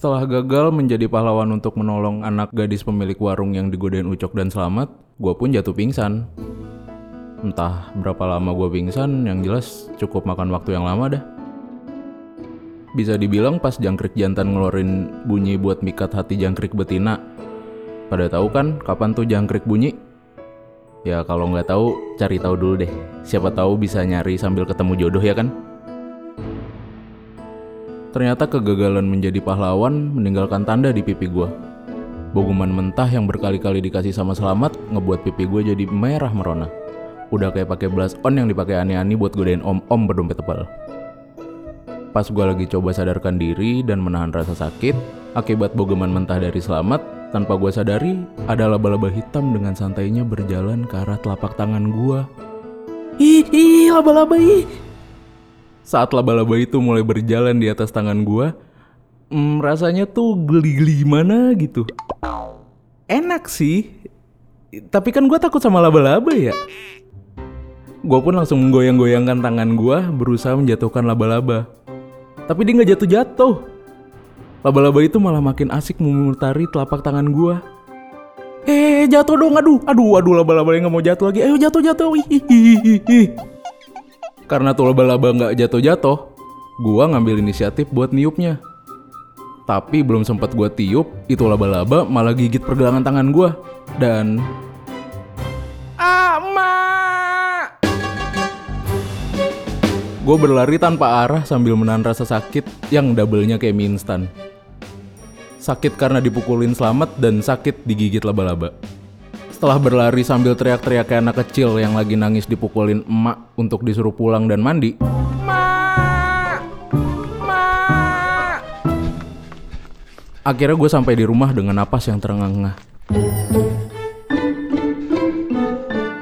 Setelah gagal menjadi pahlawan untuk menolong anak gadis pemilik warung yang digodain Ucok dan Selamat, gue pun jatuh pingsan. Entah berapa lama gue pingsan, yang jelas cukup makan waktu yang lama dah. Bisa dibilang pas jangkrik jantan ngeluarin bunyi buat mikat hati jangkrik betina. Pada tahu kan kapan tuh jangkrik bunyi? Ya kalau nggak tahu, cari tahu dulu deh. Siapa tahu bisa nyari sambil ketemu jodoh ya kan? Ternyata kegagalan menjadi pahlawan meninggalkan tanda di pipi gua. Boguman mentah yang berkali-kali dikasih sama selamat ngebuat pipi gue jadi merah merona. Udah kayak pakai blush on yang dipakai ani-ani buat godain om-om berdompet tebal. Pas gua lagi coba sadarkan diri dan menahan rasa sakit, akibat bogeman mentah dari selamat, tanpa gua sadari, ada laba-laba hitam dengan santainya berjalan ke arah telapak tangan gua. Ih, ih, laba-laba ih. Saat laba-laba itu mulai berjalan di atas tangan gua, hmm, rasanya tuh geli-geli gimana gitu. Enak sih, tapi kan gua takut sama laba-laba ya. Gua pun langsung menggoyang-goyangkan tangan gua berusaha menjatuhkan laba-laba. Tapi dia nggak jatuh-jatuh. Laba-laba itu malah makin asik memutari telapak tangan gua. Eh jatuh dong, aduh, aduh, aduh laba-laba yang nggak mau jatuh lagi. Ayo jatuh jatuh. Karena tuh laba-laba nggak jatuh-jatuh, gua ngambil inisiatif buat niupnya. Tapi belum sempat gua tiup, itu laba-laba malah gigit pergelangan tangan gua dan Ama! Gue berlari tanpa arah sambil menahan rasa sakit yang double-nya kayak mie instan. Sakit karena dipukulin selamat dan sakit digigit laba-laba. Setelah berlari sambil teriak-teriak kayak anak kecil yang lagi nangis dipukulin emak untuk disuruh pulang dan mandi. Mak! Mak! Akhirnya gue sampai di rumah dengan napas yang terengah-engah.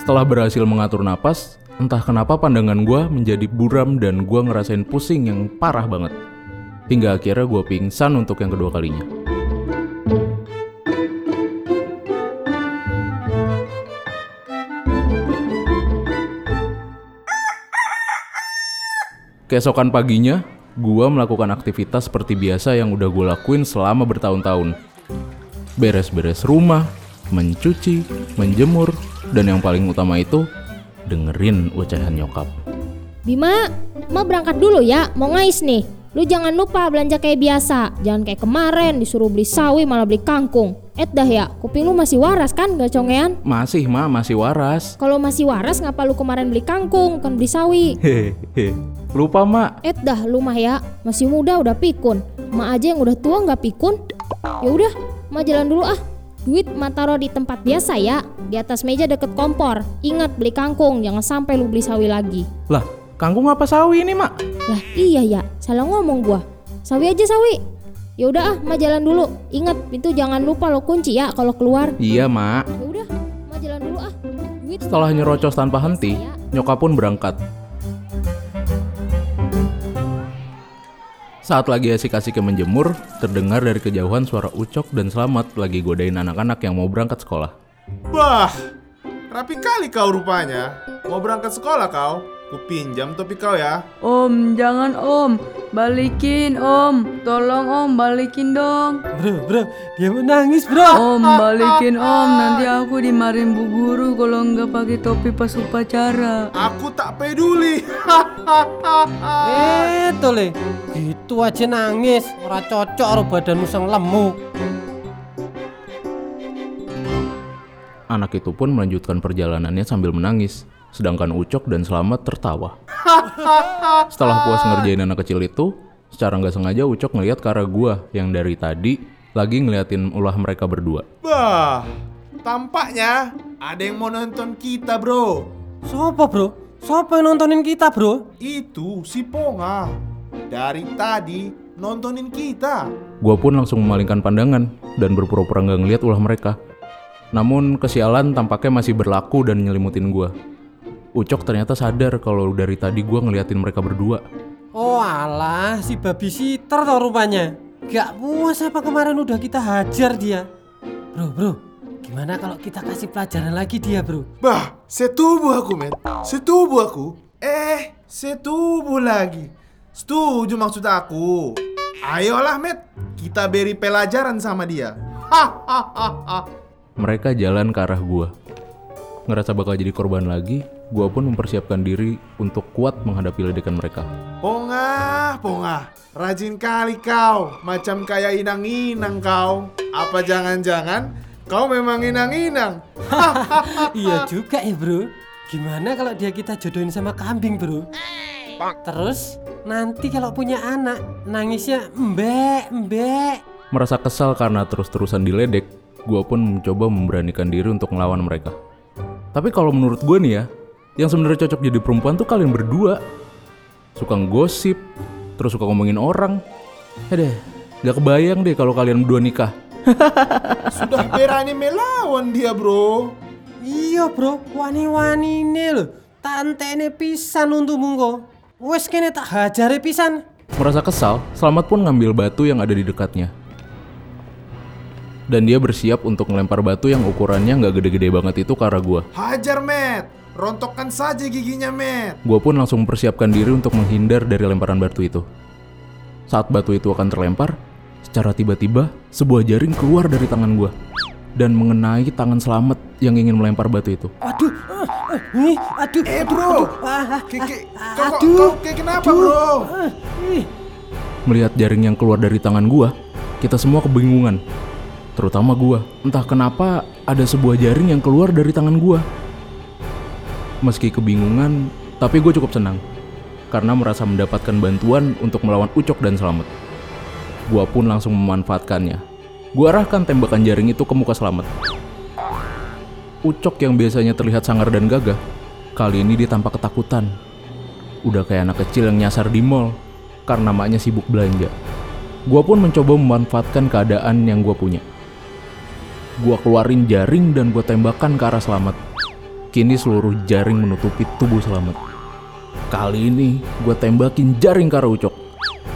Setelah berhasil mengatur napas, entah kenapa pandangan gue menjadi buram dan gue ngerasain pusing yang parah banget. Hingga akhirnya gue pingsan untuk yang kedua kalinya. Keesokan paginya, gua melakukan aktivitas seperti biasa yang udah gue lakuin selama bertahun-tahun. Beres-beres rumah, mencuci, menjemur, dan yang paling utama itu, dengerin ocehan nyokap. Bima, mau berangkat dulu ya, mau ngais nih. Lu jangan lupa belanja kayak biasa. Jangan kayak kemarin disuruh beli sawi malah beli kangkung. Eh dah ya, kuping lu masih waras kan gak congean? Masih, Ma, masih waras. Kalau masih waras ngapa lu kemarin beli kangkung kan beli sawi? Hehehe. Lupa, Mak. Eh dah lu mah ya, masih muda udah pikun. Mak aja yang udah tua nggak pikun. Ya udah, mak jalan dulu ah. Duit mak taruh di tempat biasa ya, di atas meja deket kompor. Ingat beli kangkung, jangan sampai lu beli sawi lagi. Lah, kangkung apa sawi ini, Mak? Lah iya ya, salah ngomong gua. Sawi aja sawi. Ya udah ah, mak jalan dulu. Ingat pintu jangan lupa lo kunci ya kalau keluar. Iya, Mak. Ya udah, mak jalan dulu ah. Duit Setelah nyerocos tanpa henti, nyokap pun berangkat. Saat lagi asik-asik menjemur, terdengar dari kejauhan suara Ucok dan Selamat lagi godain anak-anak yang mau berangkat sekolah. Bah, rapi kali kau rupanya. Mau berangkat sekolah kau? Kupinjam topi kau ya. Om, jangan om. Balikin om. Tolong om, balikin dong. Bro, bro, dia menangis bro. Om, balikin om. Nanti aku dimarahin bu guru kalau nggak pakai topi pas upacara. Aku tak peduli. Eh, tole, gitu aja nangis. Ora cocok karo badanmu sang lemu. Anak itu pun melanjutkan perjalanannya sambil menangis, sedangkan Ucok dan Selamat tertawa. Setelah puas ngerjain anak kecil itu, secara nggak sengaja Ucok ngeliat ke arah gua yang dari tadi lagi ngeliatin ulah mereka berdua. Bah, tampaknya ada yang mau nonton kita bro. Sopo bro? Sopo yang nontonin kita bro? Itu si Ponga. Dari tadi nontonin kita. Gua pun langsung memalingkan pandangan dan berpura-pura nggak ngeliat ulah mereka. Namun kesialan tampaknya masih berlaku dan nyelimutin gua. Ucok ternyata sadar kalau dari tadi gua ngeliatin mereka berdua. Oh alah, si babi sitter tau rupanya. Gak puas apa kemarin udah kita hajar dia. Bro, bro, gimana kalau kita kasih pelajaran lagi dia bro? Bah, setubuh aku men. Setubuh aku. Eh, setubuh lagi. Setuju maksud aku. Ayolah, Met. Kita beri pelajaran sama dia. Hahaha. Mereka jalan ke arah gua. Ngerasa bakal jadi korban lagi, gua pun mempersiapkan diri untuk kuat menghadapi ledekan mereka. Pongah, pongah. Rajin kali kau. Macam kayak inang-inang kau. Apa jangan-jangan kau memang inang-inang? Iya juga ya bro. Gimana kalau dia kita jodohin sama kambing bro? Terus nanti kalau punya anak nangisnya mbek mbek. Merasa kesal karena terus-terusan diledek, gua pun mencoba memberanikan diri untuk melawan mereka. Tapi kalau menurut gue nih ya, yang sebenarnya cocok jadi perempuan tuh kalian berdua. Suka ngosip, terus suka ngomongin orang. Eh deh, gak kebayang deh kalau kalian berdua nikah. Sudah berani melawan dia, bro. Iya bro, wani-wani ini loh. Tante ini pisan untuk mungko. Wes kene tak hajare pisan. Merasa kesal, Selamat pun ngambil batu yang ada di dekatnya. Dan dia bersiap untuk melempar batu yang ukurannya nggak gede-gede banget itu ke arah gua. Hajar, Met. Rontokkan saja giginya, Met. Gua pun langsung mempersiapkan diri untuk menghindar dari lemparan batu itu. Saat batu itu akan terlempar, secara tiba-tiba sebuah jaring keluar dari tangan gua dan mengenai tangan Selamat yang ingin melempar batu itu. Aduh, ah, ih, aduh, Eh, aduh, bro. aduh, ah, ah, Keke, ah, aduh, kayak kenapa, bro? ah, ih. Melihat jaring yang keluar dari tangan gua, kita semua kebingungan. Terutama gua. Entah kenapa ada sebuah jaring yang keluar dari tangan gua. Meski kebingungan, tapi gue cukup senang. Karena merasa mendapatkan bantuan untuk melawan Ucok dan Selamat. Gua pun langsung memanfaatkannya. Gua arahkan tembakan jaring itu ke muka Selamat. Ucok yang biasanya terlihat sangar dan gagah, kali ini dia tampak ketakutan. Udah kayak anak kecil yang nyasar di mall karena maknya sibuk belanja. Gua pun mencoba memanfaatkan keadaan yang gua punya. Gua keluarin jaring dan gua tembakkan ke arah Selamat. Kini seluruh jaring menutupi tubuh Selamat. Kali ini gua tembakin jaring ke arah Ucok.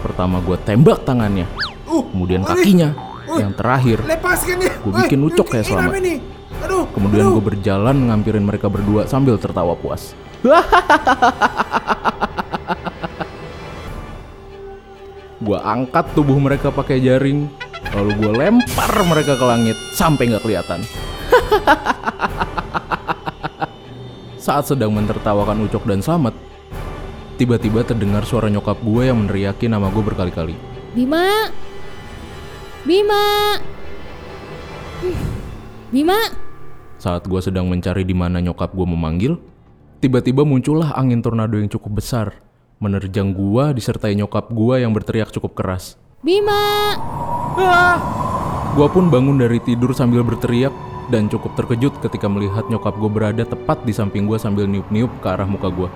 Pertama gua tembak tangannya, Uh, kemudian kakinya, yang terakhir. Gua bikin ucok kayak selamat. apa ini? Aduh. Kemudian gue berjalan ngampirin mereka berdua sambil tertawa puas. gue angkat tubuh mereka pakai jaring, lalu gue lempar mereka ke langit sampai nggak kelihatan. Saat sedang mentertawakan Ucok dan Slamet, tiba-tiba terdengar suara nyokap gue yang meneriaki nama gue berkali-kali. Bima! Bima! Bima! Saat gue sedang mencari di mana nyokap gue memanggil, tiba-tiba muncullah angin tornado yang cukup besar, menerjang gua disertai nyokap gua yang berteriak cukup keras. Bima! Gua pun bangun dari tidur sambil berteriak dan cukup terkejut ketika melihat nyokap gue berada tepat di samping gua sambil niup-niup ke arah muka gua.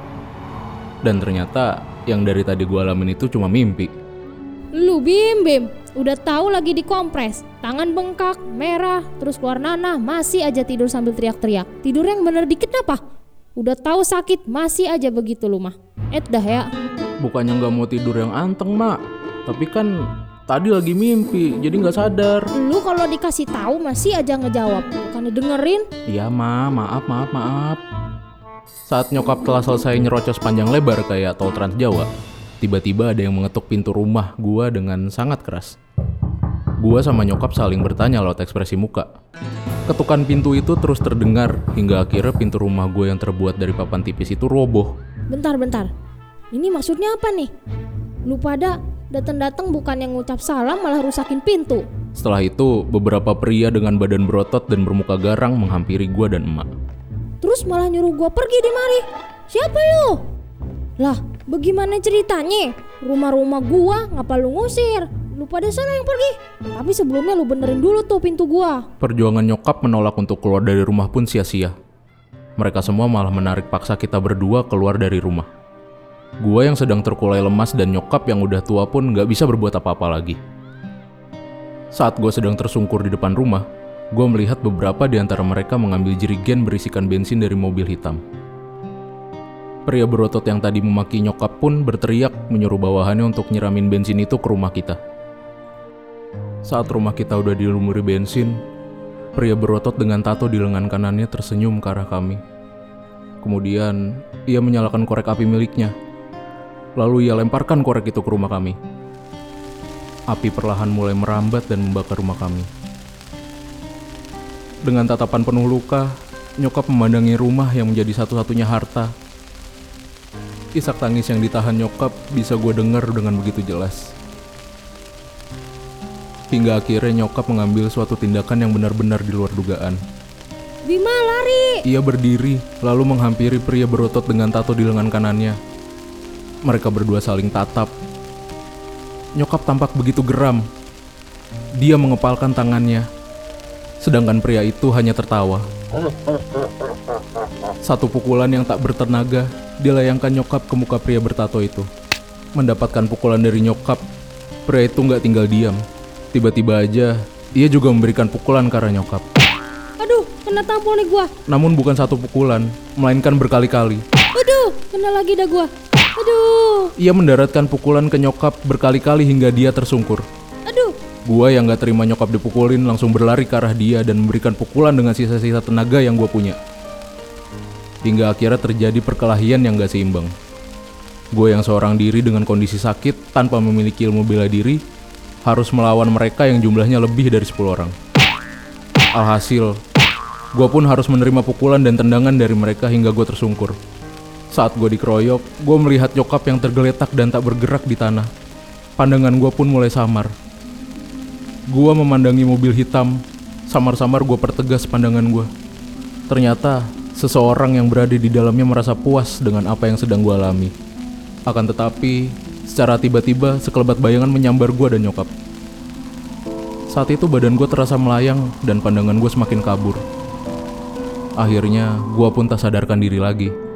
Dan ternyata yang dari tadi gua alamin itu cuma mimpi. Lu Bim Bim, udah tahu lagi dikompres, tangan bengkak, merah, terus keluar nanah, masih aja tidur sambil teriak-teriak. Tidur yang bener dikit apa? Udah tahu sakit, masih aja begitu lu mah. Eh dah ya. Bukannya nggak mau tidur yang anteng, Mak. Tapi kan tadi lagi mimpi, jadi nggak sadar. Lu kalau dikasih tahu masih aja ngejawab, bukan dengerin. Iya ma, maaf maaf maaf. Saat nyokap telah selesai nyerocos panjang lebar kayak tol Trans Jawa, tiba-tiba ada yang mengetuk pintu rumah gua dengan sangat keras. Gua sama nyokap saling bertanya lewat ekspresi muka. Ketukan pintu itu terus terdengar hingga akhirnya pintu rumah gue yang terbuat dari papan tipis itu roboh. Bentar bentar. Ini maksudnya apa nih? Lu pada datang-datang bukan yang ngucap salam malah rusakin pintu. Setelah itu, beberapa pria dengan badan berotot dan bermuka garang menghampiri gua dan emak. Terus malah nyuruh gua pergi di mari. Siapa lu? Lah, bagaimana ceritanya? Rumah-rumah gua ngapa lu ngusir? Lu pada sana yang pergi. Tapi sebelumnya lu benerin dulu tuh pintu gua. Perjuangan nyokap menolak untuk keluar dari rumah pun sia-sia. Mereka semua malah menarik paksa kita berdua keluar dari rumah. Gua yang sedang terkulai lemas dan nyokap yang udah tua pun gak bisa berbuat apa-apa lagi. Saat gue sedang tersungkur di depan rumah, gue melihat beberapa di antara mereka mengambil jerigen berisikan bensin dari mobil hitam. Pria berotot yang tadi memaki nyokap pun berteriak menyuruh bawahannya untuk nyiramin bensin itu ke rumah kita. Saat rumah kita udah dilumuri bensin, pria berotot dengan tato di lengan kanannya tersenyum ke arah kami. Kemudian, ia menyalakan korek api miliknya. Lalu ia lemparkan korek itu ke rumah kami. api perlahan mulai merambat dan membakar rumah kami. Dengan tatapan penuh luka, nyokap memandangi rumah yang menjadi satu-satunya harta. Isak tangis yang ditahan nyokap bisa gue dengar dengan begitu jelas. Hingga akhirnya nyokap mengambil suatu tindakan yang benar-benar di luar dugaan. Bima lari. Ia berdiri, lalu menghampiri pria berotot dengan tato di lengan kanannya. Mereka berdua saling tatap. Nyokap tampak begitu geram. Dia mengepalkan tangannya, sedangkan pria itu hanya tertawa. Satu pukulan yang tak bertenaga dilayangkan nyokap ke muka pria bertato itu. Mendapatkan pukulan dari nyokap, pria itu nggak tinggal diam. Tiba-tiba aja, ia juga memberikan pukulan ke arah nyokap. Aduh, kena tampol nih gua. Namun bukan satu pukulan, melainkan berkali-kali. Aduh, kena lagi dah gua. Aduh, Ia mendaratkan pukulan ke nyokap berkali-kali hingga dia tersungkur. aduh. Gua yang gak terima nyokap dipukulin langsung berlari ke arah dia dan memberikan pukulan dengan sisa-sisa tenaga yang gua punya. Hingga akhirnya terjadi perkelahian yang gak seimbang. Gue yang seorang diri dengan kondisi sakit tanpa memiliki ilmu bela diri harus melawan mereka yang jumlahnya lebih dari 10 orang. Alhasil, gue pun harus menerima pukulan dan tendangan dari mereka hingga gue tersungkur. Saat gue dikeroyok, gue melihat nyokap yang tergeletak dan tak bergerak di tanah. Pandangan gue pun mulai samar. Gue memandangi mobil hitam, samar-samar gue pertegas pandangan gue. Ternyata, seseorang yang berada di dalamnya merasa puas dengan apa yang sedang gue alami. Akan tetapi, secara tiba-tiba sekelebat bayangan menyambar gue dan nyokap. Saat itu badan gue terasa melayang dan pandangan gue semakin kabur. Akhirnya, gue pun tak sadarkan diri lagi.